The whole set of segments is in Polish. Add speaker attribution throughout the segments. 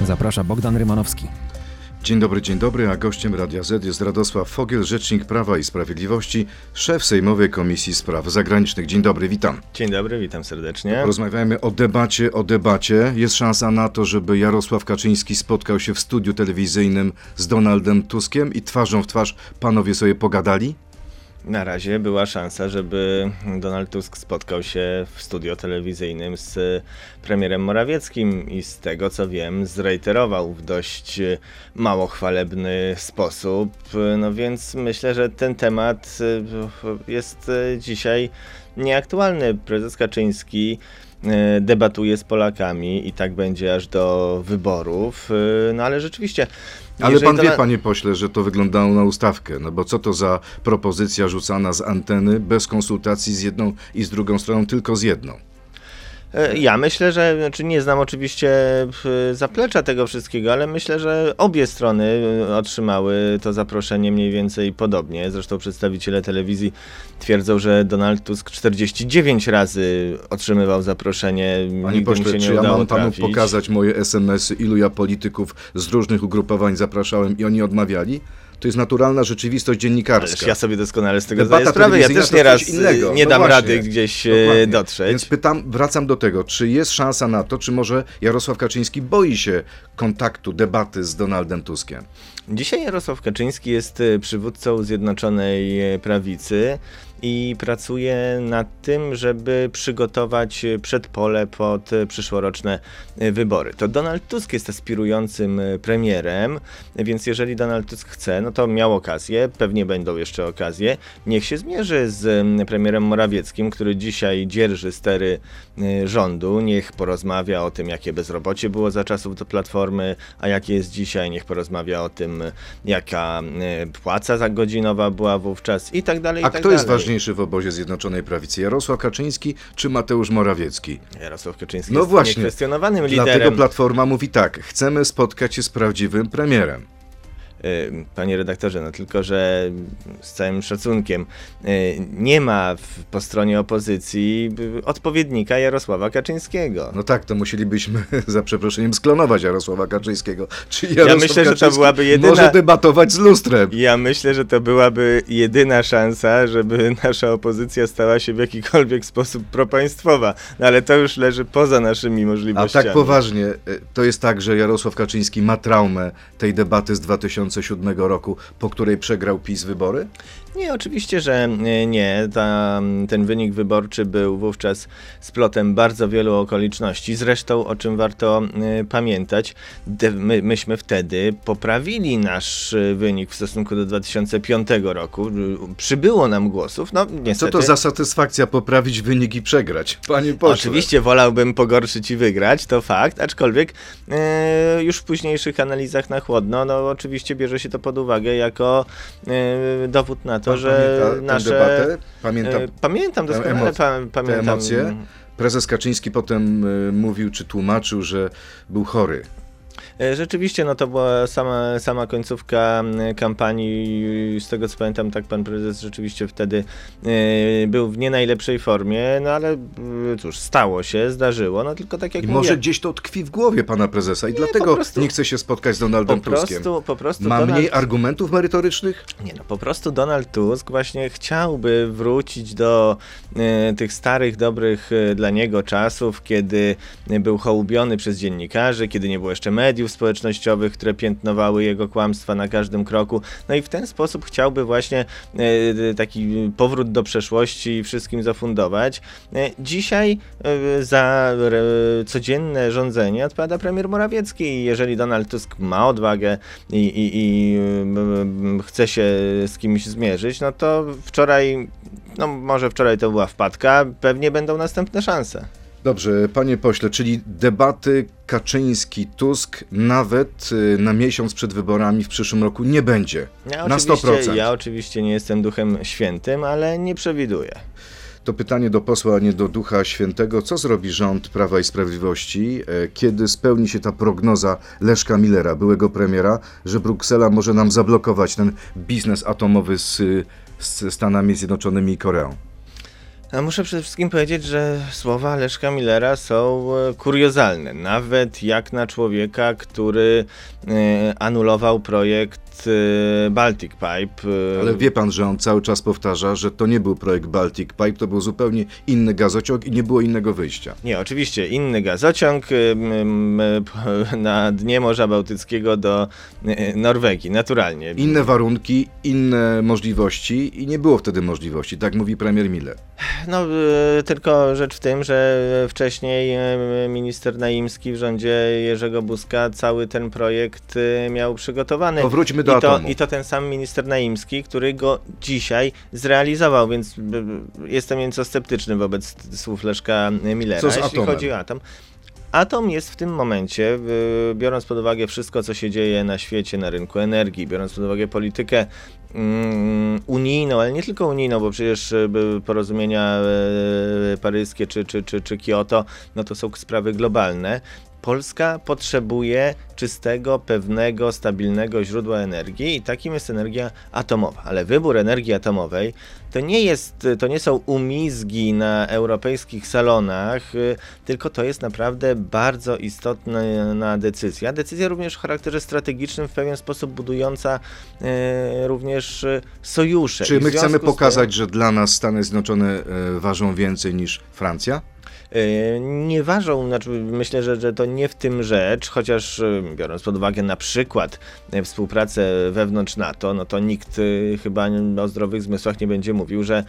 Speaker 1: Zaprasza Bogdan Rymanowski.
Speaker 2: Dzień dobry, dzień dobry, a gościem Radia Z jest Radosław Fogiel, rzecznik Prawa i Sprawiedliwości, szef Sejmowej Komisji Spraw Zagranicznych. Dzień dobry, witam.
Speaker 3: Dzień dobry, witam serdecznie.
Speaker 2: Porozmawiajmy o debacie, o debacie. Jest szansa na to, żeby Jarosław Kaczyński spotkał się w studiu telewizyjnym z Donaldem Tuskiem i twarzą w twarz panowie sobie pogadali?
Speaker 3: Na razie była szansa, żeby Donald Tusk spotkał się w studio telewizyjnym z premierem Morawieckim i z tego co wiem, zreiterował w dość mało chwalebny sposób. No więc myślę, że ten temat jest dzisiaj nieaktualny. Prezes Kaczyński e, debatuje z Polakami i tak będzie aż do wyborów. E, no ale rzeczywiście
Speaker 2: ale pan wie, panie pośle, że to wyglądało na ustawkę, no bo co to za propozycja rzucana z anteny bez konsultacji z jedną i z drugą stroną, tylko z jedną?
Speaker 3: E, ja myślę, że, znaczy nie znam oczywiście zaplecza tego wszystkiego, ale myślę, że obie strony e, otrzymały to zaproszenie mniej więcej podobnie. Zresztą przedstawiciele telewizji twierdzą, że Donald Tusk 49 razy otrzymywał zaproszenie.
Speaker 2: Panie pośle, czy ja mam panu pokazać moje SMS-y, ilu ja polityków z różnych ugrupowań zapraszałem i oni odmawiali? To jest naturalna rzeczywistość dziennikarska. Ależ
Speaker 3: ja sobie doskonale z tego Debata zdaję sprawę. Ja też nieraz innego. nie no dam właśnie, rady gdzieś e, dokładnie. dotrzeć.
Speaker 2: Więc pytam, wracam do tego, czy jest szansa na to, czy może Jarosław Kaczyński boi się kontaktu, debaty z Donaldem Tuskiem?
Speaker 3: Dzisiaj Jarosław Kaczyński jest e, przywódcą Zjednoczonej e, Prawicy i pracuje nad tym, żeby przygotować przedpole pod przyszłoroczne wybory. To Donald Tusk jest aspirującym premierem, więc jeżeli Donald Tusk chce, no to miał okazję, pewnie będą jeszcze okazje, niech się zmierzy z premierem Morawieckim, który dzisiaj dzierży stery y, rządu, niech porozmawia o tym, jakie bezrobocie było za czasów do Platformy, a jakie jest dzisiaj, niech porozmawia o tym, jaka y, płaca za godzinowa była wówczas i tak dalej.
Speaker 2: A
Speaker 3: i tak
Speaker 2: kto
Speaker 3: dalej.
Speaker 2: jest ważny najważniejszy w obozie Zjednoczonej Prawicy? Jarosław Kaczyński czy Mateusz Morawiecki?
Speaker 3: Jarosław Kaczyński no jest właśnie, niekwestionowanym liderem.
Speaker 2: Dlatego Platforma mówi tak, chcemy spotkać się z prawdziwym premierem.
Speaker 3: Y, panie redaktorze, no tylko, że z całym szacunkiem y, nie ma w, po stronie opozycji odpowiednika Jarosława Kaczyńskiego.
Speaker 2: No tak, to musielibyśmy za przeproszeniem sklonować Jarosława Kaczyńskiego. Czy Jarosław
Speaker 3: ja myślę,
Speaker 2: że
Speaker 3: to byłaby jedyna...
Speaker 2: może debatować z lustrem.
Speaker 3: Ja myślę, że to byłaby jedyna szansa, żeby nasza opozycja stała się w jakikolwiek sposób propaństwowa. No ale to już leży poza naszymi możliwościami.
Speaker 2: A tak poważnie, y, to jest tak, że Jarosław Kaczyński ma traumę tej debaty z 2000 2007 roku, po której przegrał PiS wybory?
Speaker 3: Nie, oczywiście, że e, nie. Ta, ten wynik wyborczy był wówczas splotem bardzo wielu okoliczności. Zresztą, o czym warto y, pamiętać, my, myśmy wtedy poprawili nasz e, wynik w stosunku do 2005 roku. Przybyło nam głosów. No, niestety.
Speaker 2: Co to za satysfakcja poprawić wynik i przegrać, panie pośle?
Speaker 3: Oczywiście wolałbym pogorszyć i wygrać, to fakt, aczkolwiek już w późniejszych analizach na chłodno, no oczywiście bierze się to pod uwagę jako dowód na to, to, że
Speaker 2: pamięta nasze... Debatę? Pamiętam,
Speaker 3: e, pamiętam doskonale,
Speaker 2: emoc- pamiętam. Te emocje? Prezes Kaczyński potem y, mówił, czy tłumaczył, że był chory.
Speaker 3: E, rzeczywiście, no to była sama, sama końcówka kampanii. Z tego co pamiętam, tak pan prezes rzeczywiście wtedy e, był w nie najlepszej formie, no ale cóż, stało się, zdarzyło, no tylko tak jak
Speaker 2: I
Speaker 3: mówię,
Speaker 2: może gdzieś to tkwi w głowie pana prezesa i nie, dlatego prostu, nie chce się spotkać z Donaldem
Speaker 3: po
Speaker 2: Tuskiem.
Speaker 3: Prostu, po prostu
Speaker 2: Ma Donald... mniej argumentów merytorycznych?
Speaker 3: Nie, no po prostu Donald Tusk właśnie chciałby wrócić do e, tych starych, dobrych e, dla niego czasów, kiedy był hołubiony przez dziennikarzy, kiedy nie było jeszcze mediów, mediów społecznościowych, które piętnowały jego kłamstwa na każdym kroku. No i w ten sposób chciałby właśnie e, taki powrót do przeszłości wszystkim zafundować. E, dzisiaj e, za codzienne rządzenie odpowiada premier Morawiecki i jeżeli Donald Tusk ma odwagę i, i, i chce się z kimś zmierzyć, no to wczoraj, no może wczoraj to była wpadka, pewnie będą następne szanse.
Speaker 2: Dobrze, panie pośle, czyli debaty Kaczyński-Tusk nawet y, na miesiąc przed wyborami w przyszłym roku nie będzie. Ja na 100%.
Speaker 3: Ja oczywiście nie jestem duchem świętym, ale nie przewiduję.
Speaker 2: To pytanie do posła, a nie do Ducha Świętego. Co zrobi rząd Prawa i Sprawiedliwości, e, kiedy spełni się ta prognoza Leszka Millera, byłego premiera, że Bruksela może nam zablokować ten biznes atomowy z, z Stanami Zjednoczonymi i Koreą?
Speaker 3: Muszę przede wszystkim powiedzieć, że słowa Leszka Millera są e, kuriozalne. Nawet jak na człowieka, który e, anulował projekt e, Baltic Pipe. e,
Speaker 2: Ale wie pan, że on cały czas powtarza, że to nie był projekt Baltic Pipe, to był zupełnie inny gazociąg i nie było innego wyjścia.
Speaker 3: Nie, oczywiście inny gazociąg y, na dnie Morza Bałtyckiego do y, Norwegii, naturalnie.
Speaker 2: Inne warunki, inne możliwości i nie było wtedy możliwości, tak mówi premier Miller.
Speaker 3: No, y, tylko rzecz w tym, że wcześniej y, minister Naimski w rządzie Jerzego Buzka cały ten projekt y, miał przygotowany.
Speaker 2: To wróćmy do
Speaker 3: I to,
Speaker 2: atomu.
Speaker 3: I to ten sam minister Naimski, który go dzisiaj zrealizował, więc y, jestem nieco sceptyczny wobec słów Leszka Millera.
Speaker 2: Co z
Speaker 3: Jeśli
Speaker 2: atomem?
Speaker 3: chodzi o atom, Atom jest w tym momencie, y, biorąc pod uwagę wszystko, co się dzieje na świecie, na rynku energii, biorąc pod uwagę politykę mm, unijną, ale nie tylko unijną, bo przecież były porozumienia paryskie czy, czy, czy, czy Kioto, no to są sprawy globalne. Polska potrzebuje czystego, pewnego, stabilnego źródła energii i takim jest energia atomowa. Ale wybór energii atomowej to nie jest, to nie są umizgi na europejskich salonach, y, tylko to jest naprawdę bardzo istotna decyzja. Decyzja również o charakterze strategicznym, w pewien sposób budująca y, również y, sojusze.
Speaker 2: Czy my chcemy
Speaker 3: z tym-
Speaker 2: pokazać, że dla nas Stany Zjednoczone e, ważą więcej niż Francja?
Speaker 3: E, Nie ważą, znaczy myślę, że, że to nie w tym rzecz, chociaż e, biorąc pod uwagę na przykład e, współpracę wewnątrz NATO, no to nikt chyba o zdrowych zmysłach nie będzie mówił, że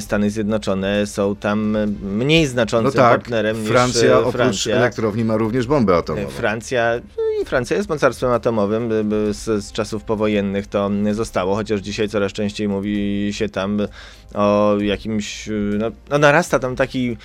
Speaker 3: Stany Zjednoczone są tam mniej
Speaker 2: No
Speaker 3: znaczącym
Speaker 2: tak,
Speaker 3: partnerem niż
Speaker 2: Francja oprócz elektrowni ma również bombę atomową.
Speaker 3: Francja no i Francja jest mocarstwem atomowym. Z, z czasów powojennych to zostało, chociaż dzisiaj coraz częściej mówi się tam o jakimś. No, no narasta tam taki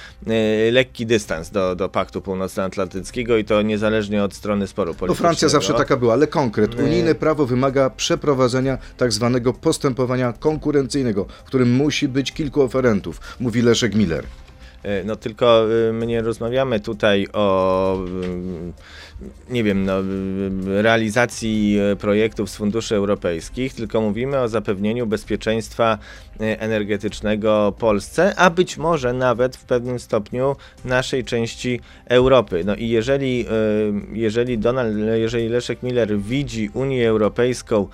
Speaker 3: lekki dystans do, do Paktu Północnoatlantyckiego i to niezależnie od strony sporu
Speaker 2: No
Speaker 3: politycznego.
Speaker 2: Francja zawsze taka była, ale konkret.
Speaker 3: Nie.
Speaker 2: Unijne prawo wymaga przeprowadzenia tak zwanego postępowania konkurencyjnego, w którym musi być kilku oferentów, mówi Leszek Miller.
Speaker 3: E, No tylko y, my nie rozmawiamy tutaj o y, nie wiem, no, y, realizacji y, projektów z funduszy europejskich, tylko mówimy o zapewnieniu bezpieczeństwa y, energetycznego Polsce, a być może nawet w pewnym stopniu naszej części Europy. No i jeżeli, jeżeli Donald, jeżeli Leszek Miller widzi Unię Europejską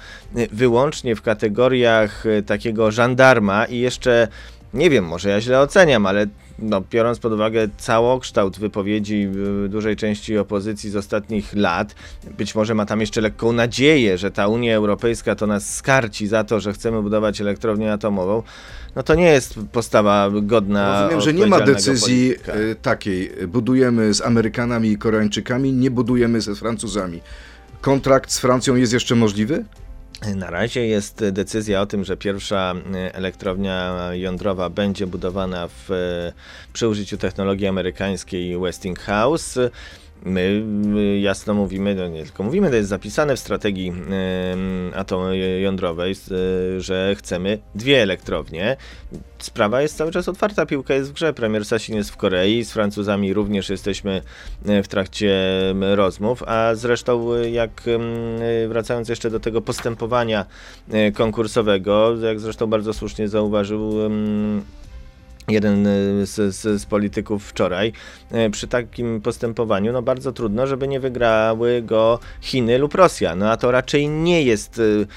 Speaker 3: wyłącznie w kategoriach takiego żandarma i jeszcze nie wiem, może ja źle oceniam, ale no, biorąc pod uwagę całokształt wypowiedzi y, dużej części opozycji z ostatnich lat, być może ma tam jeszcze lekką nadzieję, że ta Unia Europejska to nas skarci za to, że chcemy budować elektrownię atomową, no to nie jest postawa godna
Speaker 2: Rozumiem, że nie ma decyzji
Speaker 3: polityka.
Speaker 2: e, takiej, budujemy z Amerykanami i Koreańczykami, nie budujemy ze Francuzami. Kontrakt z Francją jest jeszcze możliwy?
Speaker 3: Na razie jest decyzja o tym, że pierwsza y, elektrownia jądrowa będzie budowana w, przy użyciu technologii amerykańskiej Westinghouse. My jasno mówimy, no nie tylko mówimy, to jest zapisane w strategii y, atom jądrowej, że chcemy dwie elektrownie. Sprawa jest cały czas otwarta, piłka jest w grze. Premier Sasin jest w Korei, z Francuzami również jesteśmy y, w trakcie rozmów, a zresztą y, jak y, wracając jeszcze do tego postępowania konkursowego, jak zresztą bardzo słusznie zauważył jeden y, z, z, z polityków wczoraj, y, przy takim postępowaniu, no bardzo trudno, żeby nie wygrały go Chiny lub Rosja. No a to raczej nie jest y,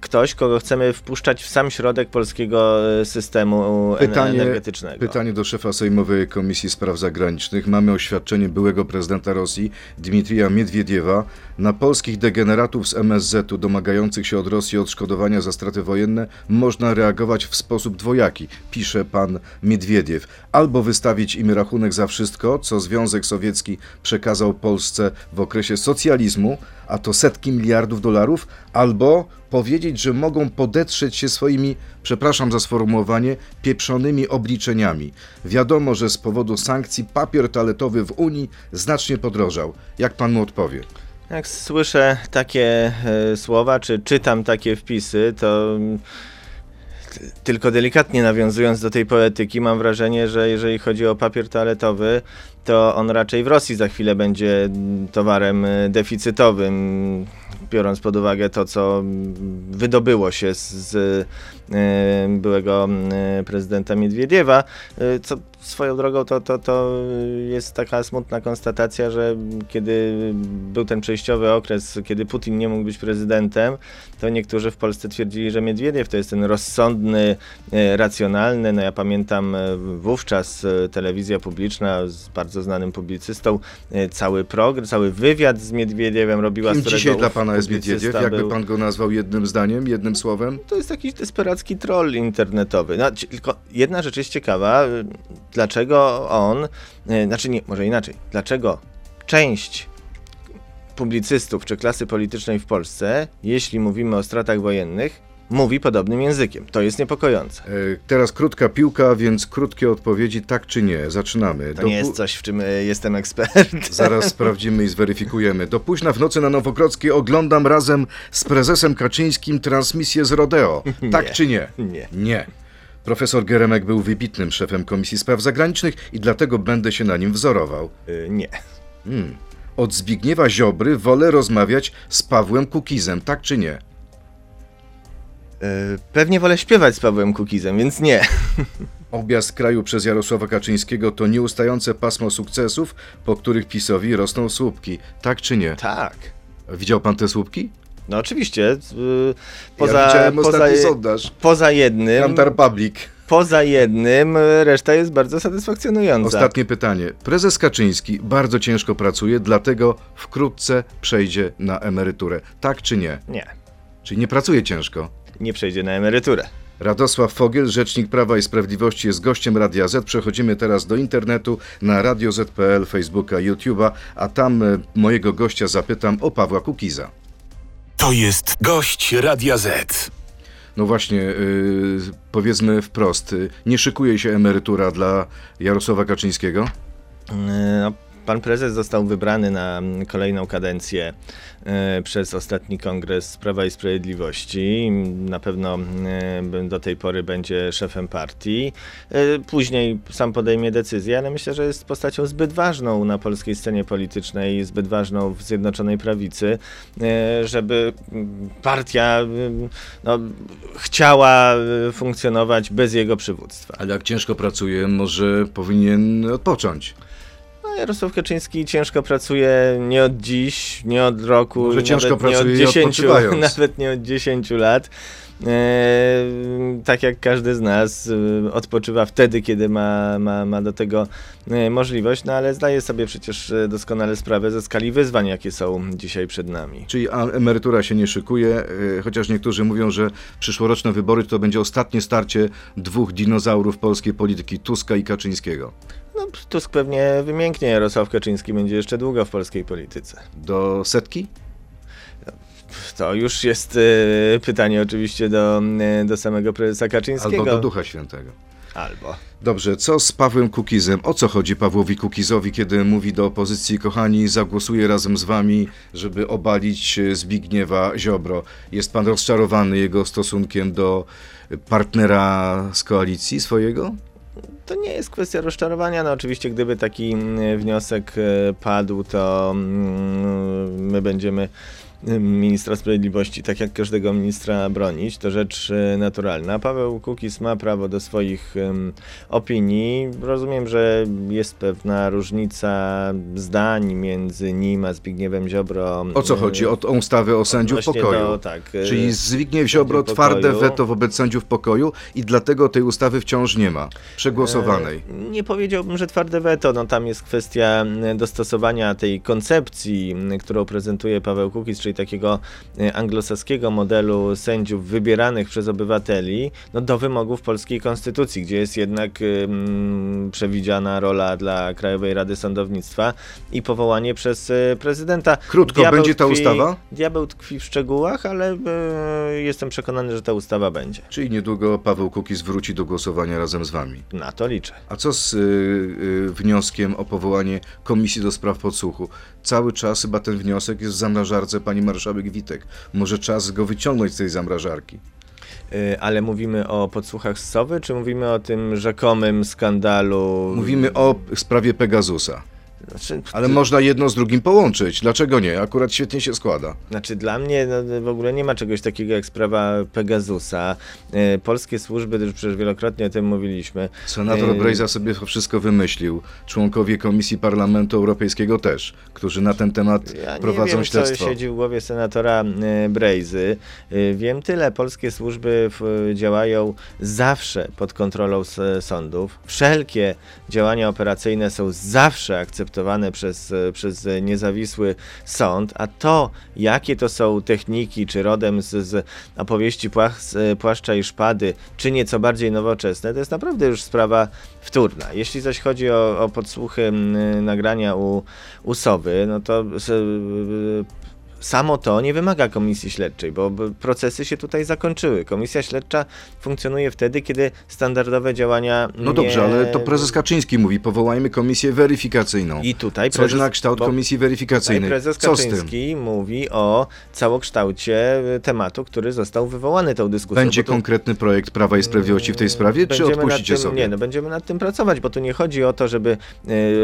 Speaker 3: ktoś, kogo chcemy wpuszczać w sam środek polskiego y, systemu ene-
Speaker 2: Pytanie,
Speaker 3: energetycznego.
Speaker 2: pytanie do szefa Sejmowej Komisji Spraw Zagranicznych. Mamy oświadczenie byłego prezydenta Rosji, Dmitrija Miedwiediewa, na polskich degeneratów z MSZ-u domagających się od Rosji odszkodowania za straty wojenne można reagować w sposób dwojaki, pisze pan Miedwiediew. Albo wystawić im rachunek za wszystko, co Związek Sowiecki przekazał Polsce w okresie socjalizmu, a to setki miliardów dolarów, albo powiedzieć, że mogą podetrzeć się swoimi, przepraszam za sformułowanie, pieprzonymi obliczeniami. Wiadomo, że z powodu sankcji papier toaletowy w Unii znacznie podrożał. Jak pan mu odpowie?
Speaker 3: Jak słyszę takie e, słowa, czy czytam takie wpisy, to mm, tylko delikatnie nawiązując do tej poetyki, mam wrażenie, że jeżeli chodzi o papier toaletowy, to on raczej w Rosji za chwilę będzie mm, towarem e, deficytowym. Biorąc pod uwagę to, co wydobyło się z, z e, byłego e, prezydenta Miedwiediewa, e, co swoją drogą to, to, to jest taka smutna konstatacja, że kiedy był ten przejściowy okres, kiedy Putin nie mógł być prezydentem, to niektórzy w Polsce twierdzili, że Miedwiediew to jest ten rozsądny, e, racjonalny. No ja pamiętam e, wówczas e, telewizja publiczna z bardzo znanym publicystą, cały program, cały wywiad z Miedwiediewem robiła,
Speaker 2: Kim dzisiaj dla pana jest Miedwiediew? Jakby
Speaker 3: był-
Speaker 2: pan go nazwał jednym zdaniem, jednym słowem?
Speaker 3: to jest jakiś desperacki troll internetowy. No, tylko jedna rzecz jest ciekawa, dlaczego on, y, znaczy nie, może inaczej, dlaczego część publicystów czy klasy politycznej w Polsce, jeśli mówimy o stratach wojennych, mówi podobnym językiem. To jest niepokojące.
Speaker 2: E, Teraz krótka piłka, więc krótkie odpowiedzi tak czy nie. Zaczynamy.
Speaker 3: To
Speaker 2: Do
Speaker 3: nie jest coś, w czym y, jestem ekspert.
Speaker 2: Zaraz sprawdzimy i zweryfikujemy. Do późna w nocy na Nowogrodzkiej oglądam razem z prezesem Kaczyńskim transmisję z Rodeo. Tak
Speaker 3: Nie.
Speaker 2: czy nie?
Speaker 3: Nie.
Speaker 2: Nie. Profesor Geremek był wybitnym szefem Komisji Spraw Zagranicznych i dlatego będę się na nim wzorował.
Speaker 3: Y, Nie.
Speaker 2: Hmm. Od Zbigniewa Ziobry wolę rozmawiać z Pawłem Kukizem, tak czy nie?
Speaker 3: Y, Pewnie wolę śpiewać z Pawłem Kukizem, więc nie.
Speaker 2: Objazd kraju przez Jarosława Kaczyńskiego to nieustające pasmo sukcesów, po których PiSowi rosną słupki. Tak czy nie?
Speaker 3: Tak.
Speaker 2: Widział pan te słupki?
Speaker 3: No oczywiście. y,
Speaker 2: ja
Speaker 3: Poza,
Speaker 2: widziałem
Speaker 3: poza, poza jednym.
Speaker 2: Kantar Public.
Speaker 3: Poza jednym, y, reszta jest bardzo satysfakcjonująca.
Speaker 2: Ostatnie pytanie. Prezes Kaczyński bardzo ciężko pracuje, dlatego wkrótce przejdzie na emeryturę. Tak czy nie?
Speaker 3: Nie,
Speaker 2: Czyli nie pracuje ciężko?
Speaker 3: nie przejdzie na emeryturę.
Speaker 2: Radosław Fogiel, rzecznik Prawa i Sprawiedliwości, jest gościem Radia Z. Przechodzimy teraz do internetu na Radio Z.pl, Facebooka, YouTube'a, a tam e, mojego gościa zapytam o Pawła Kukiza.
Speaker 1: To jest gość Radia Z.
Speaker 2: No właśnie, yy, powiedzmy wprost, y, nie szykuje się emerytura dla Jarosława Kaczyńskiego?
Speaker 3: Pan prezes został wybrany na kolejną kadencję y, przez ostatni kongres Prawa i Sprawiedliwości. Na pewno y, do tej pory będzie szefem partii. Y, Później sam podejmie decyzję, ale myślę, że jest postacią zbyt ważną na polskiej scenie politycznej, zbyt ważną w Zjednoczonej Prawicy, żeby partia no, chciała funkcjonować bez jego przywództwa.
Speaker 2: Ale jak ciężko pracuje, może powinien odpocząć.
Speaker 3: No, Jarosław Kaczyński ciężko pracuje nie od dziś, nie od roku,
Speaker 2: Może ciężko
Speaker 3: nie od
Speaker 2: i
Speaker 3: 10,
Speaker 2: odpoczywając.
Speaker 3: nawet nie od 10 lat. E, tak jak każdy z nas e, odpoczywa wtedy, kiedy ma, ma, ma do tego e, możliwość, no ale zdaje sobie przecież doskonale sprawę ze skali wyzwań, jakie są dzisiaj przed nami.
Speaker 2: Czyli emerytura się nie szykuje, chociaż niektórzy mówią, że przyszłoroczne wybory to będzie ostatnie starcie dwóch dinozaurów polskiej polityki, Tuska i Kaczyńskiego.
Speaker 3: No, Tusk pewnie wymięknie, Jarosław Kaczyński będzie jeszcze długo w polskiej polityce.
Speaker 2: Do setki?
Speaker 3: To już jest e, pytanie oczywiście do, e, do samego prezesa Kaczyńskiego.
Speaker 2: Albo do Ducha Świętego.
Speaker 3: Albo.
Speaker 2: Dobrze, co z Pawłem Kukizem? O co chodzi Pawłowi Kukizowi, kiedy mówi do opozycji, kochani, zagłosuję razem z wami, żeby obalić e, Zbigniewa Ziobro? Jest pan rozczarowany jego stosunkiem do partnera z koalicji swojego?
Speaker 3: To nie jest kwestia rozczarowania. No oczywiście, gdyby taki mm, wniosek padł, to mm, my będziemy ministra sprawiedliwości, tak jak każdego ministra, bronić. To rzecz e, naturalna. Paweł Kukiz ma prawo do swoich opinii. Rozumiem, że jest pewna różnica zdań między nim a Zbigniewem Ziobro.
Speaker 2: O co chodzi? O tą ustawę o sędziów pokoju.
Speaker 3: Do, tak, e,
Speaker 2: Czyli Zbigniew Ziobro twarde weto wobec sędziów pokoju i dlatego tej ustawy wciąż nie ma. Przegłosowanej.
Speaker 3: E, Nie powiedziałbym, że twarde weto. No, tam jest kwestia m, dostosowania tej koncepcji, którą prezentuje Paweł Kukiz, czyli takiego e, anglosaskiego modelu sędziów wybieranych przez obywateli, no, do wymogów polskiej konstytucji, gdzie jest jednak przewidziana rola dla Krajowej Rady Sądownictwa i powołanie przez e, prezydenta.
Speaker 2: Krótko, będzie ta ustawa?
Speaker 3: Diabeł tkwi w szczegółach, ale e, jestem przekonany, że ta ustawa będzie.
Speaker 2: Czyli niedługo Paweł Kukiz wróci do głosowania razem z wami.
Speaker 3: Na to liczę.
Speaker 2: A co z y, y, wnioskiem o powołanie Komisji do Spraw Podsłuchu? Cały czas chyba ten wniosek jest w zamrażarce pani marszałek Witek. Może czas go wyciągnąć z tej zamrażarki.
Speaker 3: Y, Ale mówimy o podsłuchach z Sowy, czy mówimy o tym rzekomym skandalu?
Speaker 2: Mówimy o sprawie Pegasusa.
Speaker 3: Znaczy,
Speaker 2: Ale można jedno z drugim połączyć. Dlaczego nie? Akurat świetnie się składa.
Speaker 3: Znaczy dla mnie no, w ogóle nie ma czegoś takiego jak sprawa Pegasusa. E, polskie służby, już przecież wielokrotnie o tym mówiliśmy.
Speaker 2: Senator
Speaker 3: e,
Speaker 2: Brejza sobie to wszystko wymyślił. Członkowie Komisji Parlamentu Europejskiego też, którzy na ten temat
Speaker 3: Ja
Speaker 2: prowadzą
Speaker 3: wiem,
Speaker 2: śledztwo.
Speaker 3: co siedzi w głowie senatora e, Brejzy. E, Wiem tyle, polskie służby w- działają zawsze pod kontrolą sądów. Wszelkie działania operacyjne są zawsze akceptowane przez, e, przez niezawisły sąd, a to, jakie to są techniki, czy rodem z, z opowieści płach, z Płaszcza i Szpady, czy nieco bardziej nowoczesne, to jest naprawdę już sprawa wtórna. Jeśli zaś chodzi o, o podsłuchy nagrania u, u Sowy, no to s- samo to nie wymaga komisji śledczej, bo procesy się tutaj zakończyły. Komisja śledcza funkcjonuje wtedy, kiedy standardowe działania.
Speaker 2: No dobrze,
Speaker 3: nie...
Speaker 2: ale to prezes Kaczyński mówi, powołajmy komisję weryfikacyjną.
Speaker 3: I tutaj
Speaker 2: Coś
Speaker 3: prezes,
Speaker 2: na kształt
Speaker 3: bo
Speaker 2: komisji weryfikacyjnej.
Speaker 3: prezes? Kaczyński mówi o całokształcie y, tematu, który został wywołany tą dyskusją.
Speaker 2: Będzie
Speaker 3: tu-
Speaker 2: konkretny projekt Prawa i Sprawiedliwości w tej sprawie, czy
Speaker 3: Będziemy nad
Speaker 2: odpuścicie
Speaker 3: tym,
Speaker 2: sobie?
Speaker 3: Nie, no będziemy nad tym pracować, bo tu nie chodzi o to, żeby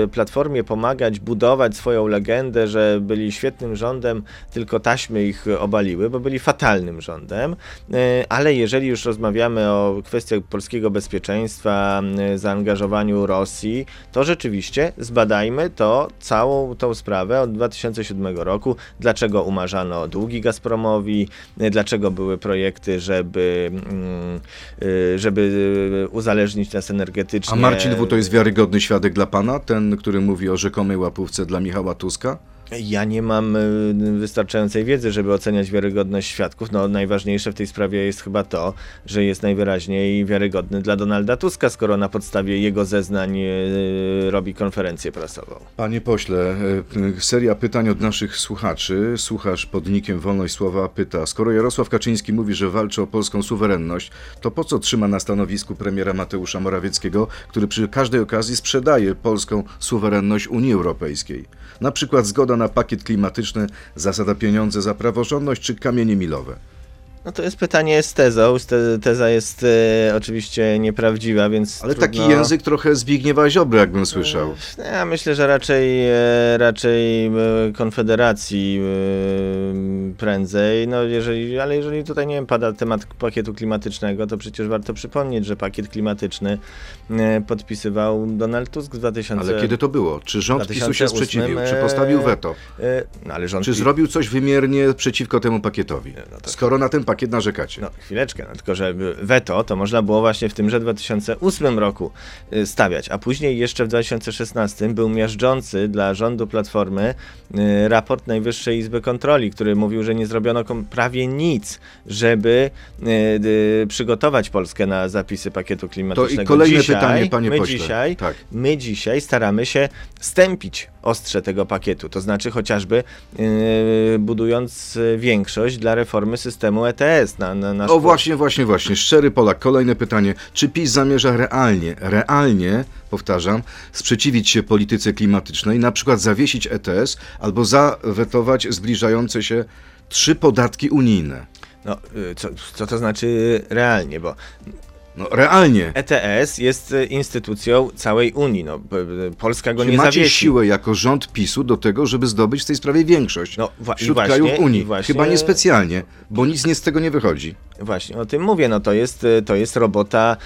Speaker 3: y, Platformie pomagać budować swoją legendę, że byli świetnym rządem, tylko taśmy ich obaliły, bo byli fatalnym rządem, y, ale jeżeli już rozmawiamy o kwestiach polskiego bezpieczeństwa, y, zaangażowaniu Rosji, to rzeczywiście zbadajmy to, całą tą sprawę od 2007 roku, dlaczego umarzano długi Gazpromowi, y, dlaczego były projekty, żeby, mm, żeby uzależnić nas energetycznie.
Speaker 2: A Marcin W. to jest wiarygodny świadek dla pana? Ten, który mówi o rzekomej łapówce dla Michała Tuska?
Speaker 3: Ja nie mam y, wystarczającej wiedzy, żeby oceniać wiarygodność świadków. No, najważniejsze w tej sprawie jest chyba to, że jest najwyraźniej wiarygodny dla Donalda Tuska, skoro na podstawie jego zeznań y, robi konferencję prasową.
Speaker 2: Panie pośle, e, seria pytań od naszych słuchaczy. Słuchacz pod nikiem Wolność Słowa pyta, skoro Jarosław Kaczyński mówi, że walczy o polską suwerenność, to po co trzyma na stanowisku premiera Mateusza Morawieckiego, który przy każdej okazji sprzedaje polską suwerenność Unii Europejskiej? Na przykład zgoda na pakiet klimatyczny, zasada pieniądze za praworządność czy kamienie milowe?
Speaker 3: No to jest pytanie z tezą. Te- Teza jest e, oczywiście nieprawdziwa, więc.
Speaker 2: Ale
Speaker 3: trudno...
Speaker 2: taki język trochę Zbigniewa Ziobry, jakbym słyszał.
Speaker 3: Ja myślę, że raczej, e, raczej e, Konfederacji e, prędzej. No jeżeli, ale jeżeli tutaj nie wiem, pada temat pakietu klimatycznego, to przecież warto przypomnieć, że pakiet klimatyczny podpisywał Donald Tusk w 2000.
Speaker 2: Ale kiedy to było? Czy rząd PiSu się
Speaker 3: 2008,
Speaker 2: sprzeciwił? Czy postawił weto?
Speaker 3: No ale rząd.
Speaker 2: Czy zrobił coś wymiernie przeciwko temu pakietowi?
Speaker 3: no to-
Speaker 2: Skoro na ten pakiet narzekacie.
Speaker 3: No, chwileczkę, no, tylko że weto to można było właśnie w tymże 2008 roku y, stawiać, a później jeszcze w 2016 był miażdżący dla rządu Platformy y, raport Najwyższej Izby Kontroli, który mówił, że nie zrobiono prawie nic, żeby y, przygotować Polskę na zapisy pakietu
Speaker 2: To
Speaker 3: klimatycznego.
Speaker 2: i kolejne
Speaker 3: dzisiaj,
Speaker 2: pytanie, panie
Speaker 3: my
Speaker 2: pośle.
Speaker 3: Dzisiaj,
Speaker 2: Tak.
Speaker 3: My dzisiaj staramy się stępić ostrze tego pakietu, to znaczy chociażby budując większość dla reformy systemu ETS na, na nasz
Speaker 2: O właśnie, właśnie, właśnie. Szczery Polak. Kolejne pytanie. Czy PiS zamierza realnie, realnie, powtarzam, sprzeciwić się polityce klimatycznej, na przykład zawiesić ETS albo zawetować zbliżające się trzy podatki unijne?
Speaker 3: No, y, co, co to znaczy realnie, bo
Speaker 2: No realnie.
Speaker 3: ETS jest y, instytucją całej Unii. No, Polska go
Speaker 2: Czy
Speaker 3: nie
Speaker 2: macie
Speaker 3: zawiesi.
Speaker 2: siłę jako rząd PiSu do tego, żeby zdobyć w tej sprawie większość
Speaker 3: No, wa-
Speaker 2: wśród
Speaker 3: właśnie-
Speaker 2: krajów Unii?
Speaker 3: właśnie-
Speaker 2: Chyba niespecjalnie, bo nic nie z tego nie wychodzi.
Speaker 3: Właśnie o tym mówię, no to jest, y, to jest robota.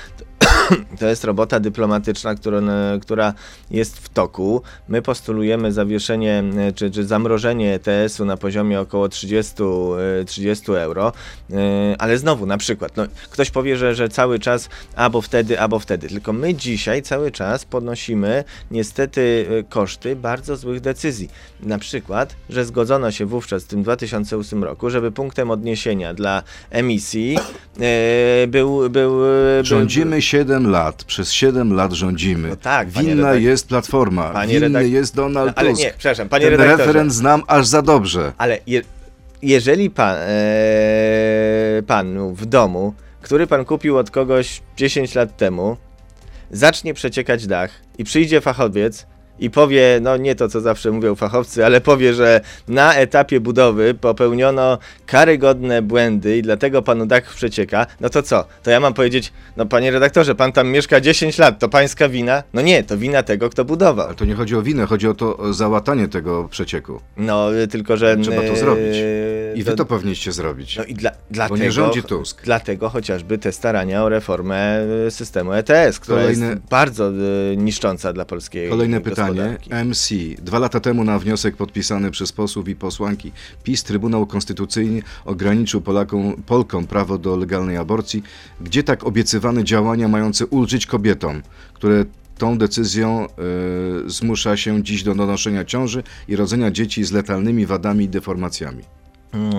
Speaker 3: To jest robota dyplomatyczna, która, która jest w toku. My postulujemy zawieszenie y, czy, czy zamrożenie ETS-u na poziomie około 30, y, 30 euro, Y, ale znowu na przykład, no, ktoś powie, że, że cały czas albo wtedy, albo wtedy. Tylko my dzisiaj cały czas podnosimy niestety koszty bardzo złych decyzji. Na przykład, że zgodzono się wówczas w tym 2008 roku, żeby punktem odniesienia dla emisji e, był, był, był
Speaker 2: Rządzimy 7 lat, przez 7 lat rządzimy.
Speaker 3: No tak,
Speaker 2: Winna
Speaker 3: redaktor-
Speaker 2: jest Platforma,
Speaker 3: Panie
Speaker 2: winny
Speaker 3: redak-
Speaker 2: jest Donald
Speaker 3: No, ale
Speaker 2: Tusk.
Speaker 3: nie, przepraszam, panie
Speaker 2: Ten
Speaker 3: redaktorze.
Speaker 2: referent znam aż za dobrze.
Speaker 3: Ale je, jeżeli pan, e, panu w domu, który pan kupił od kogoś 10 lat temu, zacznie przeciekać dach i przyjdzie fachowiec i powie, no nie to, co zawsze mówią fachowcy, ale powie, że na etapie budowy popełniono karygodne błędy i dlatego panu dach przecieka, no to co? To ja mam powiedzieć, no panie redaktorze, pan tam mieszka 10 lat, to pańska wina? No nie, to wina tego, kto budował.
Speaker 2: Ale to nie chodzi o winę, chodzi o to o załatanie tego przecieku.
Speaker 3: No, y, tylko że...
Speaker 2: Trzeba to
Speaker 3: y,
Speaker 2: zrobić. I wy to powinniście zrobić.
Speaker 3: No i dla,
Speaker 2: Bo
Speaker 3: dlatego,
Speaker 2: nie rządzi Tusk.
Speaker 3: dlatego chociażby te starania o reformę y, systemu ETS, która
Speaker 2: Kolejne-
Speaker 3: jest bardzo niszcząca dla polskiej
Speaker 2: Kolejne pytanie.
Speaker 3: Gospodarki.
Speaker 2: MC. Dwa lata temu na wniosek podpisany przez posłów i posłanki PiS Trybunał Konstytucyjny ograniczył Polakom, Polkom prawo do legalnej aborcji. Gdzie tak obiecywane działania mające ulżyć kobietom, które tą decyzją y, zmusza się dziś do donoszenia ciąży i rodzenia dzieci z letalnymi wadami i deformacjami?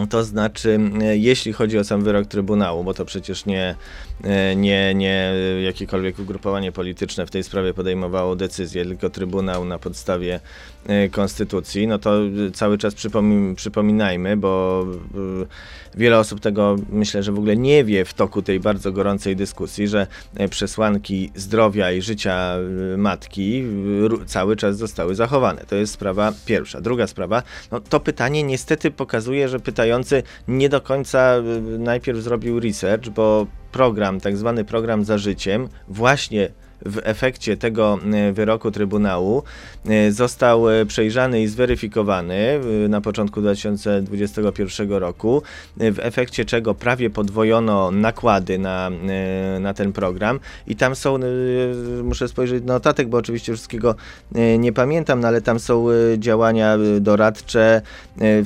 Speaker 3: To znaczy, e, jeśli chodzi o sam wyrok Trybunału, bo to przecież nie, e, nie, nie jakiekolwiek ugrupowanie polityczne w tej sprawie podejmowało decyzję, tylko Trybunał na podstawie e, Konstytucji, no to cały czas przypomin przypominajmy, bo wiele osób tego myślę, że w ogóle nie wie w toku tej bardzo gorącej dyskusji, że przesłanki zdrowia i życia matki cały czas zostały zachowane. To jest sprawa pierwsza. Druga sprawa, no to pytanie niestety pokazuje, że pytający nie do końca y, najpierw zrobił research, bo program, tak zwany program za życiem, właśnie w efekcie tego y, wyroku Trybunału y, został y, przejrzany i zweryfikowany na początku 2021 roku, w efekcie czego prawie podwojono nakłady na, na ten program i tam są, muszę spojrzeć na notatek, bo oczywiście wszystkiego nie pamiętam, no ale tam są działania doradcze,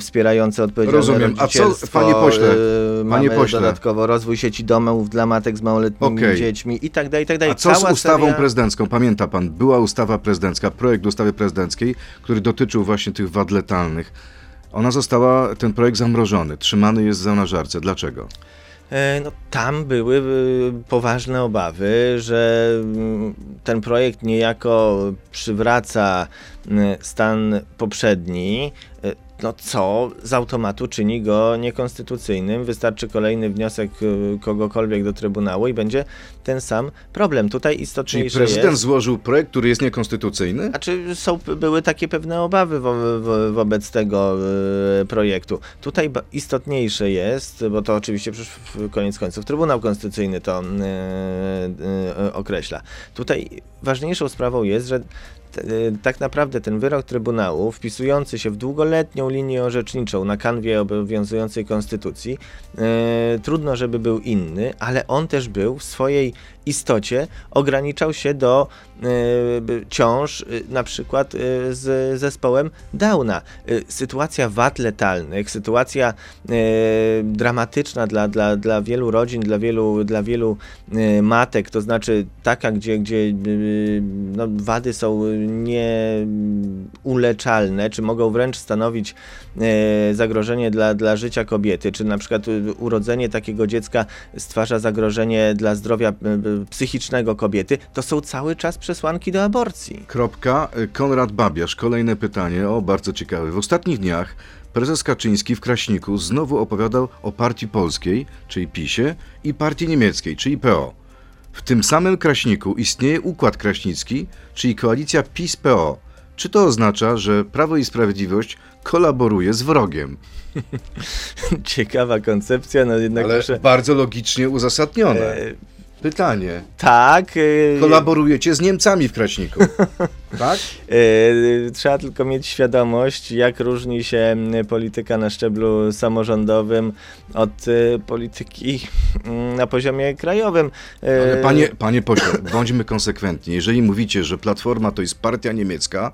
Speaker 3: wspierające odpowiedzialne
Speaker 2: Rozumiem. A co, panie pośle, panie
Speaker 3: mamy
Speaker 2: pośle.
Speaker 3: dodatkowo rozwój sieci domów dla matek z małoletnimi
Speaker 2: Okej.
Speaker 3: dziećmi i tak dalej, i tak dalej.
Speaker 2: A co z
Speaker 3: Cała
Speaker 2: ustawą prezydencką? Pamięta pan, była ustawa prezydencka, projekt ustawy prezydenckiej, który dotyczył właśnie tych wad letalnych. Ona została, ten projekt zamrożony, trzymany jest w zamrażarce. Dlaczego?
Speaker 3: E, No, tam były y, poważne obawy, że mm, ten projekt niejako przywraca mm, stan poprzedni, y, no co z automatu czyni go niekonstytucyjnym. Wystarczy kolejny wniosek y, kogokolwiek do Trybunału i będzie ten sam problem. Tutaj
Speaker 2: Czyli
Speaker 3: istotniejsze
Speaker 2: prezydent
Speaker 3: jest...
Speaker 2: złożył projekt, który jest niekonstytucyjny?
Speaker 3: Znaczy są, były takie pewne obawy wo, wo, wobec tego y, projektu. Tutaj istotniejsze jest, bo to oczywiście przecież koniec końców Trybunał Konstytucyjny to y, określa. Tutaj ważniejszą sprawą jest, że tak naprawdę ten wyrok Trybunału, wpisujący się w długoletnią linię orzeczniczą na kanwie obowiązującej konstytucji, y, trudno, żeby był inny, ale on też był w swojej istocie ograniczał się do y, ciąż y, na przykład y, z zespołem Downa. Sytuacja wad letalnych, sytuacja dramatyczna dla, dla, dla wielu rodzin, dla wielu, dla wielu matek, to znaczy taka, gdzie, gdzie no, wady są nieuleczalne, czy mogą wręcz stanowić zagrożenie dla, dla życia kobiety, czy na przykład urodzenie takiego dziecka stwarza zagrożenie dla zdrowia psychicznego kobiety, to są cały czas przesłanki do aborcji.
Speaker 2: Kropka. Konrad Babiarz, kolejne pytanie, o bardzo ciekawe. W ostatnich dniach prezes Kaczyński w Kraśniku znowu opowiadał o partii polskiej, czyli PiSie, i partii niemieckiej, czyli PO. W tym samym Kraśniku istnieje układ kraśnicki, czyli koalicja PiS-PO. Czy to oznacza, że Prawo i Sprawiedliwość kolaboruje z wrogiem?
Speaker 3: Ciekawa koncepcja, no jednak
Speaker 2: Ale
Speaker 3: muszę...
Speaker 2: bardzo logicznie uzasadnione.
Speaker 3: E,
Speaker 2: Pytanie.
Speaker 3: tak. e,
Speaker 2: Kolaborujecie z Niemcami w Kraśniku, tak?
Speaker 3: e, trzeba tylko mieć świadomość, jak różni się m, polityka na szczeblu samorządowym od e, polityki mm, na poziomie krajowym. E,
Speaker 2: Ale panie, panie pośle, bądźmy konsekwentni. Jeżeli mówicie, że Platforma to jest partia niemiecka,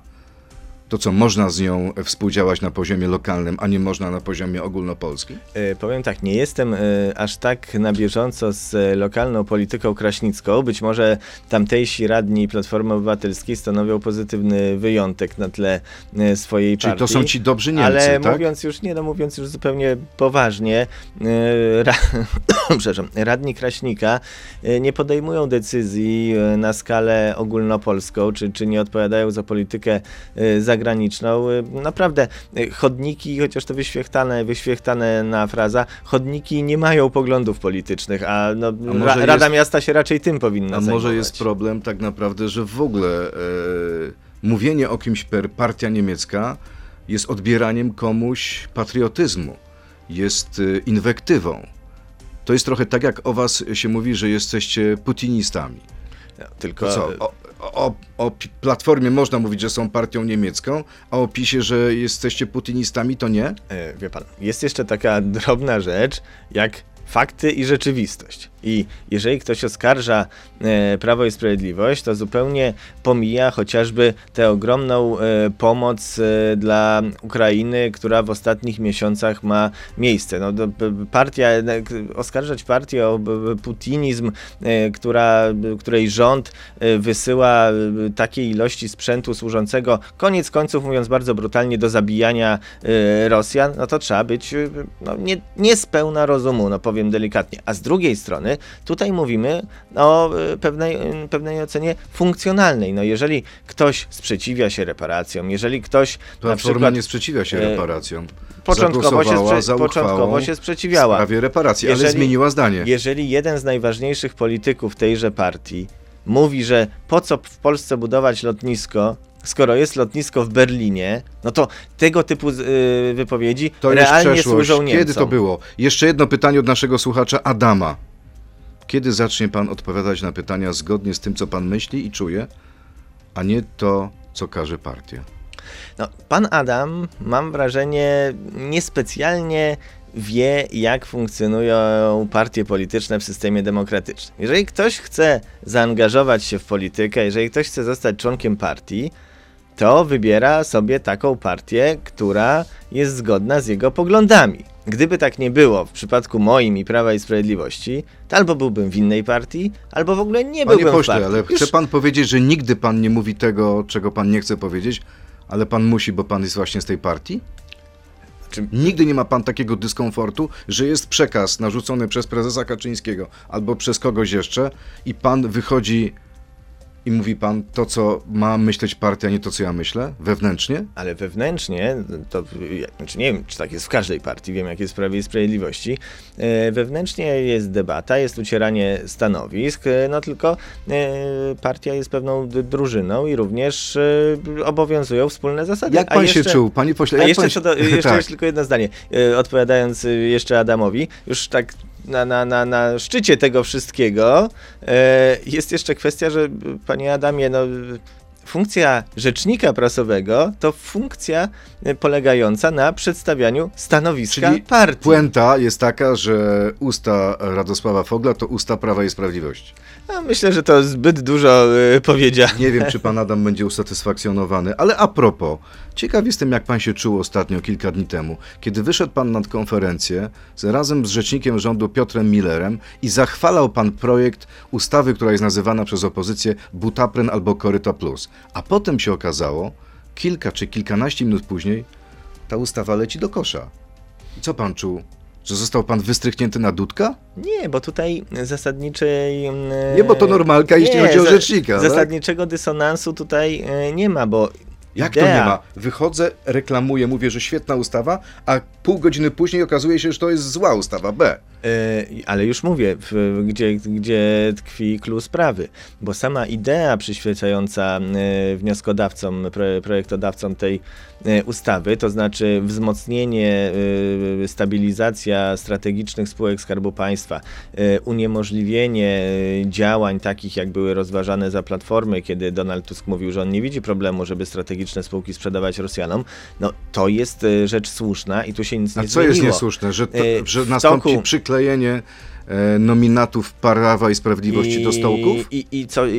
Speaker 2: to co, można z nią współdziałać na poziomie lokalnym, a nie można na poziomie ogólnopolskim?
Speaker 3: E, Powiem tak, nie jestem e, aż tak na bieżąco z e, lokalną polityką kraśnicką. Być może tamtejsi radni Platformy Obywatelskiej stanowią pozytywny wyjątek na tle e, swojej
Speaker 2: Czyli
Speaker 3: partii.
Speaker 2: to są ci dobrzy Niemcy,
Speaker 3: Ale
Speaker 2: tak?
Speaker 3: mówiąc już, nie no, mówiąc już zupełnie poważnie, e, ra, przepraszam, radni Kraśnika e, nie podejmują decyzji na skalę ogólnopolską, czy, czy nie odpowiadają za politykę e, zagraniczną. E, Naprawdę, e, chodniki, chociaż to wyświechtane, wyświechtane na fraza, chodniki nie mają poglądów politycznych, a, no,
Speaker 2: może
Speaker 3: ra,
Speaker 2: jest-
Speaker 3: Rada Miasta się raczej tym powinna
Speaker 2: A
Speaker 3: zajmować.
Speaker 2: może jest problem tak naprawdę, że w ogóle e, mówienie o kimś per partia niemiecka jest odbieraniem komuś patriotyzmu, jest y, inwektywą. To jest trochę tak, jak o was się mówi, że jesteście putinistami.
Speaker 3: Tylko
Speaker 2: To co? O, o, o Platformie można mówić, że są partią niemiecką, a o PiSie, że jesteście putinistami, to nie?
Speaker 3: E, Wie pan, jest jeszcze taka drobna rzecz, jak fakty i rzeczywistość. I jeżeli ktoś oskarża e, Prawo i Sprawiedliwość, to zupełnie pomija chociażby tę ogromną e, pomoc e, dla Ukrainy, która w ostatnich miesiącach ma miejsce. No, do, partia, e, oskarżać partię o putinizm, e, która, której rząd e, wysyła takiej ilości sprzętu służącego, koniec końców, mówiąc bardzo brutalnie, do zabijania Rosjan, no to trzeba być no, nie, nie z pełna rozumu, no powiem delikatnie. A z drugiej strony, tutaj mówimy o e, pewnej, e, pewnej ocenie funkcjonalnej. No jeżeli ktoś sprzeciwia się reparacjom, jeżeli ktoś na
Speaker 2: Platforma
Speaker 3: przykład
Speaker 2: nie sprzeciwia się
Speaker 3: e,
Speaker 2: reparacjom.
Speaker 3: początkowo się, sprze- początkowo się
Speaker 2: w
Speaker 3: sprzeciwiała.
Speaker 2: sprawie reparacji, ale
Speaker 3: Jeżeli-
Speaker 2: zmieniła zdanie.
Speaker 3: Jeżeli jeden z najważniejszych polityków tejże partii mówi, że po co w Polsce budować lotnisko, skoro jest lotnisko w Berlinie, no to tego typu z- y, wypowiedzi
Speaker 2: To
Speaker 3: realnie służą Niemcom.
Speaker 2: Kiedy to było? Jeszcze jedno pytanie od naszego słuchacza Adama. Kiedy zacznie pan odpowiadać na pytania zgodnie z tym, co pan myśli i czuje, a nie to, co każe partia?
Speaker 3: No, pan Adam, mam wrażenie, niespecjalnie wie, jak funkcjonują partie polityczne w systemie demokratycznym. Jeżeli ktoś chce zaangażować się w politykę, jeżeli ktoś chce zostać członkiem partii, to wybiera sobie taką partię, która jest zgodna z jego poglądami. Gdyby tak nie było w przypadku moim i Prawa i Sprawiedliwości, to albo byłbym w innej partii, albo w ogóle nie
Speaker 2: Panie
Speaker 3: byłbym w
Speaker 2: pośle,
Speaker 3: partii.
Speaker 2: ale
Speaker 3: Już-
Speaker 2: chce pan powiedzieć, że nigdy pan nie mówi tego, czego pan nie chce powiedzieć, ale pan musi, bo pan jest właśnie z tej partii?
Speaker 3: Czy-
Speaker 2: Nigdy nie ma pan takiego dyskomfortu, że jest przekaz narzucony przez prezesa Kaczyńskiego albo przez kogoś jeszcze i pan wychodzi i mówi pan to, co ma myśleć partia, nie to, co ja myślę, wewnętrznie?
Speaker 3: Ale wewnętrznie, to znaczy nie wiem, czy tak jest w każdej partii, wiem jak jest w Prawie i Sprawiedliwości, e, wewnętrznie jest debata, jest ucieranie stanowisk, e, no tylko e, partia jest pewną drużyną i również obowiązują wspólne zasady.
Speaker 2: Jak pan się
Speaker 3: jeszcze-
Speaker 2: czuł, panie pośle?
Speaker 3: A jeszcze,
Speaker 2: pan się...
Speaker 3: do, jeszcze
Speaker 2: tak.
Speaker 3: tylko jedno zdanie. Odpowiadając jeszcze Adamowi, już tak na, na, na, na szczycie tego wszystkiego. E, jest jeszcze kwestia, że panie Adamie, no funkcja rzecznika prasowego to funkcja e, polegająca na przedstawianiu stanowiska
Speaker 2: Czyli
Speaker 3: partii.
Speaker 2: puenta jest taka, że usta Radosława Fogla to usta Prawa i Sprawiedliwości.
Speaker 3: No, myślę, że to zbyt dużo e, powiedziane.
Speaker 2: Nie wiem, czy pan Adam będzie usatysfakcjonowany, ale a propos, ciekaw jestem, jak pan się czuł ostatnio, kilka dni temu, kiedy wyszedł pan na konferencję z, razem z rzecznikiem rządu Piotrem Millerem i zachwalał pan projekt ustawy, która jest nazywana przez opozycję Butapren albo Koryta Plus. A potem się okazało, kilka czy kilkanaście minut później, ta ustawa leci do kosza. I co pan czuł? Że został pan wystrychnięty na dudka?
Speaker 3: Nie, bo tutaj zasadniczej...
Speaker 2: Nie, bo to normalka, jeśli chodzi o
Speaker 3: za-
Speaker 2: rzecznika, tak?
Speaker 3: Zasadniczego dysonansu tutaj e, nie ma, bo
Speaker 2: Jak to nie ma? Wychodzę, reklamuję, mówię, że świetna ustawa, a pół godziny później okazuje się, że to jest zła ustawa B.
Speaker 3: E, Ale już mówię, w, gdzie, gdzie tkwi clue sprawy, bo sama idea przyświecająca e, wnioskodawcom, pro- projektodawcom tej ustawy, to znaczy wzmocnienie, e, stabilizacja strategicznych spółek Skarbu Państwa, e, uniemożliwienie e, działań takich, jak były rozważane za Platformy, kiedy Donald Tusk mówił, że on nie widzi problemu, żeby strategiczne spółki sprzedawać Rosjanom, no to jest e, rzecz słuszna i tu się nic
Speaker 2: A
Speaker 3: nie
Speaker 2: co
Speaker 3: zmieniło.
Speaker 2: jest niesłuszne? Że, to,
Speaker 3: E,
Speaker 2: że nastąpi
Speaker 3: toku-
Speaker 2: przyklejenie e, nominatów Prawa i Sprawiedliwości do stołków?
Speaker 3: I, i, co, i,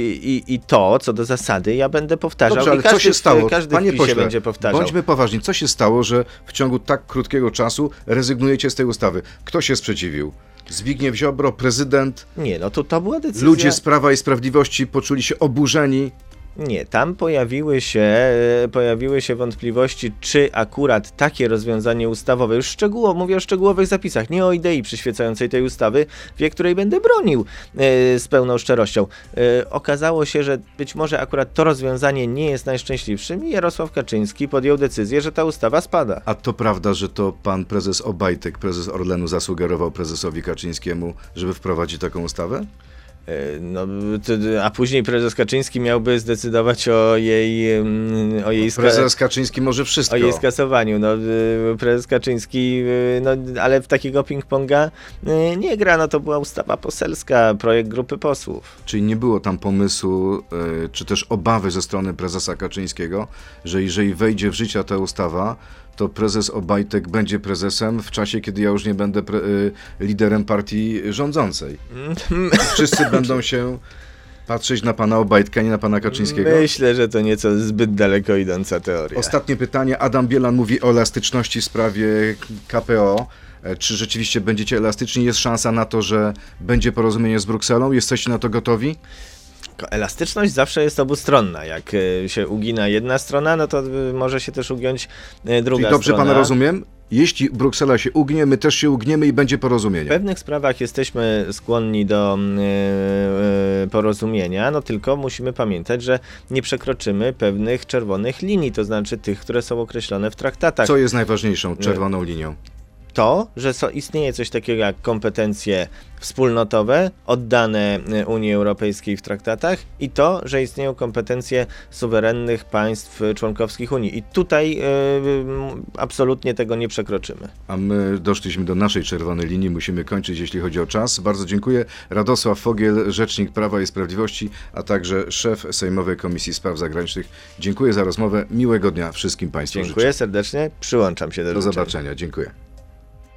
Speaker 3: i- I to, co do zasady, ja będę powtarzał.
Speaker 2: Dobrze,
Speaker 3: i
Speaker 2: ale
Speaker 3: każdy,
Speaker 2: co się stało?
Speaker 3: Każdy
Speaker 2: Panie pośle,
Speaker 3: będzie powtarzał.
Speaker 2: bądźmy poważni. Co się stało, że w ciągu tak krótkiego czasu rezygnujecie z tej ustawy? Kto się sprzeciwił? Zbigniew Ziobro, prezydent,
Speaker 3: Nie, no to, to była decyzja.
Speaker 2: ludzie z Prawa i Sprawiedliwości poczuli się oburzeni.
Speaker 3: Nie, tam pojawiły się, e, pojawiły się wątpliwości, czy akurat takie rozwiązanie ustawowe, już szczegółowo, mówię o szczegółowych zapisach, nie o idei przyświecającej tej ustawy, wie której będę bronił e, z pełną szczerością. E, okazało się, że być może akurat to rozwiązanie nie jest najszczęśliwszym i Jarosław Kaczyński podjął decyzję, że ta ustawa spada.
Speaker 2: A to prawda, że to pan prezes Obajtek, prezes Orlenu, zasugerował prezesowi Kaczyńskiemu, żeby wprowadzić taką ustawę?
Speaker 3: E, No, a później prezes Kaczyński miałby zdecydować o jej, mm, o jej,
Speaker 2: Prezes Kaczyński może wszystko.
Speaker 3: o jej skasowaniu. No, y, prezes Kaczyński, y, no, ale w takiego ping-ponga y, nie gra. No, to była ustawa poselska, projekt grupy posłów.
Speaker 2: Czyli nie było tam pomysłu, czy też obawy ze strony prezesa Kaczyńskiego, że jeżeli wejdzie w życie ta ustawa, to prezes Obajtek będzie prezesem w czasie, kiedy ja już nie będę e, liderem partii rządzącej. Wszyscy będą się patrzeć na pana Obajtka, nie na pana Kaczyńskiego.
Speaker 3: Myślę, że to nieco zbyt daleko idąca teoria.
Speaker 2: Ostatnie pytanie. Adam Bielan mówi o elastyczności w sprawie KPO. E, Czy rzeczywiście będziecie elastyczni? Jest szansa na to, że będzie porozumienie z Brukselą? Jesteście na to gotowi?
Speaker 3: Elastyczność zawsze jest obustronna. Jak y, się ugina jedna strona, no to y, może się też ugiąć y, druga
Speaker 2: Czyli dobrze
Speaker 3: strona.
Speaker 2: pana rozumiem? Jeśli Bruksela się ugnie, my też się ugniemy i będzie
Speaker 3: W
Speaker 2: porozumienie.
Speaker 3: pewnych sprawach jesteśmy skłonni do y, porozumienia, no tylko musimy pamiętać, że nie przekroczymy pewnych czerwonych linii, to znaczy tych, które są określone w traktatach.
Speaker 2: Co jest najważniejszą czerwoną linią?
Speaker 3: To, że so, istnieje coś takiego jak kompetencje wspólnotowe oddane y, Unii Europejskiej w traktatach i to, że istnieją kompetencje suwerennych państw członkowskich Unii. I tutaj y, y, absolutnie tego nie przekroczymy.
Speaker 2: A my doszliśmy do naszej czerwonej linii, musimy kończyć, jeśli chodzi o czas. Bardzo dziękuję. Radosław Fogiel, Rzecznik Prawa i Sprawiedliwości, a także szef Sejmowej Komisji Spraw Zagranicznych. Dziękuję za rozmowę. Miłego dnia wszystkim Państwu
Speaker 3: Dziękuję serdecznie, przyłączam się do
Speaker 2: życzę. Do
Speaker 3: życzeń.
Speaker 2: zobaczenia. Dziękuję.